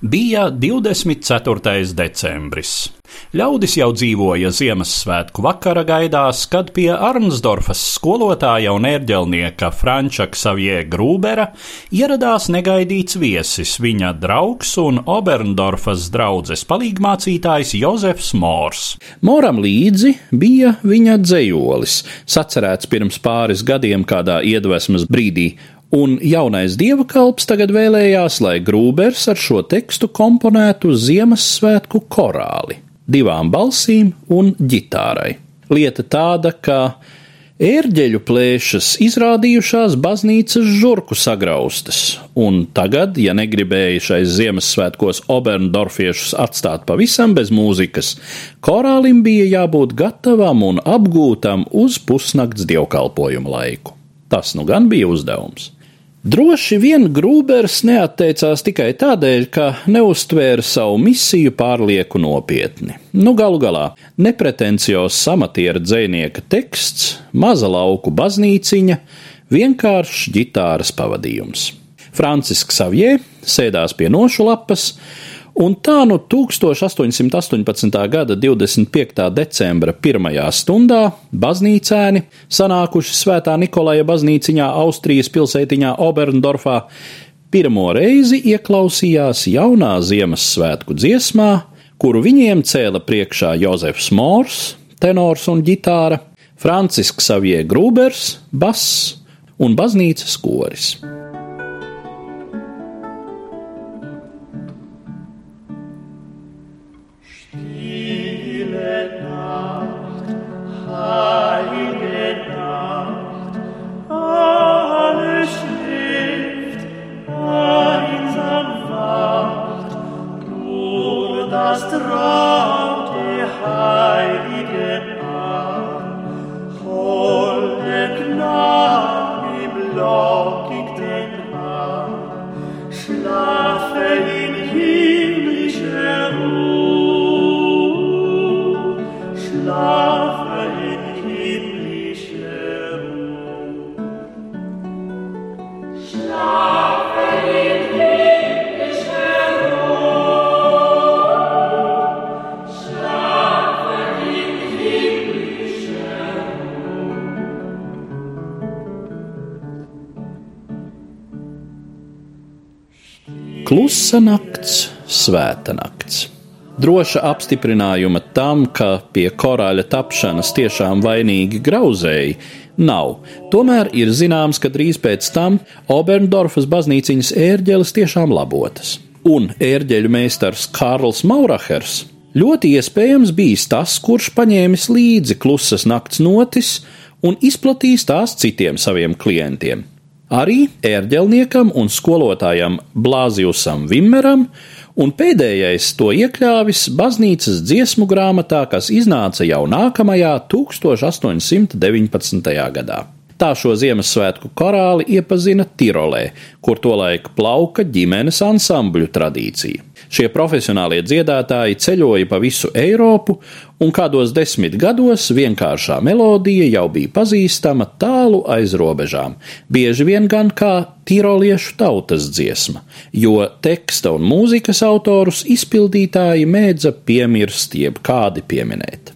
Bija 24. decembris. Ļaudis jau dzīvoja Ziemassvētku vakara gaidās, kad pie Arnsdorfas skolotāja un ērģelnieka Franča Ksavie Grūbera ieradās negaidīts viesis, viņa draugs un Oberndorfas draudzes palīgmācītājs Jozefs Mors. Moram līdzi bija viņa dzējolis, sacerēts pirms pāris gadiem kādā iedvesmas brīdī, un jaunais dieva kalps tagad vēlējās, lai Grūbers ar šo tekstu komponētu Ziemassvētku korāli, divām balsīm un ģitārai. Lieta tāda, ka ērģeļu plēšas izrādījušās baznīcas žurku sagraustas, un tagad, ja negribēja šais Ziemassvētkos Oberndorfiešus atstāt pavisam bez mūzikas, korālim bija jābūt gatavam un apgūtam uz pusnakts dievkalpojumu laiku. Tas nu gan bija uzdevums. Droši vien Grūbers neatteicās tikai tādēļ, ka neuztvēra savu misiju pārlieku nopietni. Nu, galu galā, nepretenciozs samatiera dzēnieka teksts, maza lauku baznīciņa, vienkāršs ģitāras pavadījums. Francisks Savjē sēdās pie nošu lapas, Un tā nu 1818. gada 25. decembra pirmajā stundā baznīcēni, sanākuši Svētā Nikolaja baznīciņā Austrijas pilsētiņā Oberndorfā, pirmo reizi ieklausījās jaunā Ziemassvētku dziesmā, kuru viņiem cēla priekšā Jozefs Mors, tenors un ģitāra, Francisks Savie Grūbers, bass un baznīcas koris. schlafe in himmlischer Ruhe. Schlafe in himmlischer Ruhe. Schlafe in himmlischer Ruhe. Klusse Nacht, zweite Nacht. Droša apstiprinājuma tam, ka pie korāļa tapšanas tiešām vainīgi grauzēji, nav. Tomēr ir zināms, ka drīz pēc tam Oberndorfas baznīciņas ērģeles tiešām labotas. Un ērģeļu meistars Kārls Maurahers ļoti iespējams bijis tas, kurš paņēmis līdzi klusas nakts notis un izplatījis tās citiem saviem klientiem arī ērģelniekam un skolotājam Blāzijusam Vimmeram, un pēdējais to iekļāvis baznīcas dziesmu grāmatā, kas iznāca jau nākamajā 1819. gadā. Tā šo Ziemassvētku korāli iepazina Tirolē, kur tolaik plauka ģimenes ansambļu tradīcija. Šie profesionālie dziedātāji ceļoja pa visu Eiropu, un kādos desmit gados vienkāršā melodija jau bija pazīstama tālu aiz robežām, bieži vien gan kā tiroliešu tautas dziesma, jo teksta un mūzikas autorus izpildītāji mēdza piemirst jeb kādi pieminēt.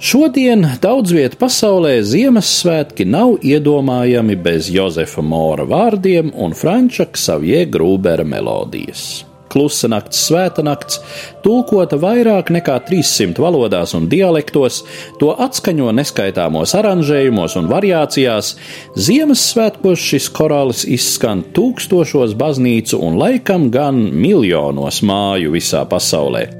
Šodien daudz vietā pasaulē Ziemassvētki nav iedomājami bez Jozefa Mora vārdiem un Franča Ksavie Grūbera melodijas. Klusa nakts, svēta nakts, tulkota vairāk nekā 300 valodās un dialektos, to atskaņo neskaitāmos aranžējumos un variācijās. Ziemassvētkos šis korālis izskan tūkstošos baznīcu un laikam gan miljonos māju visā pasaulē.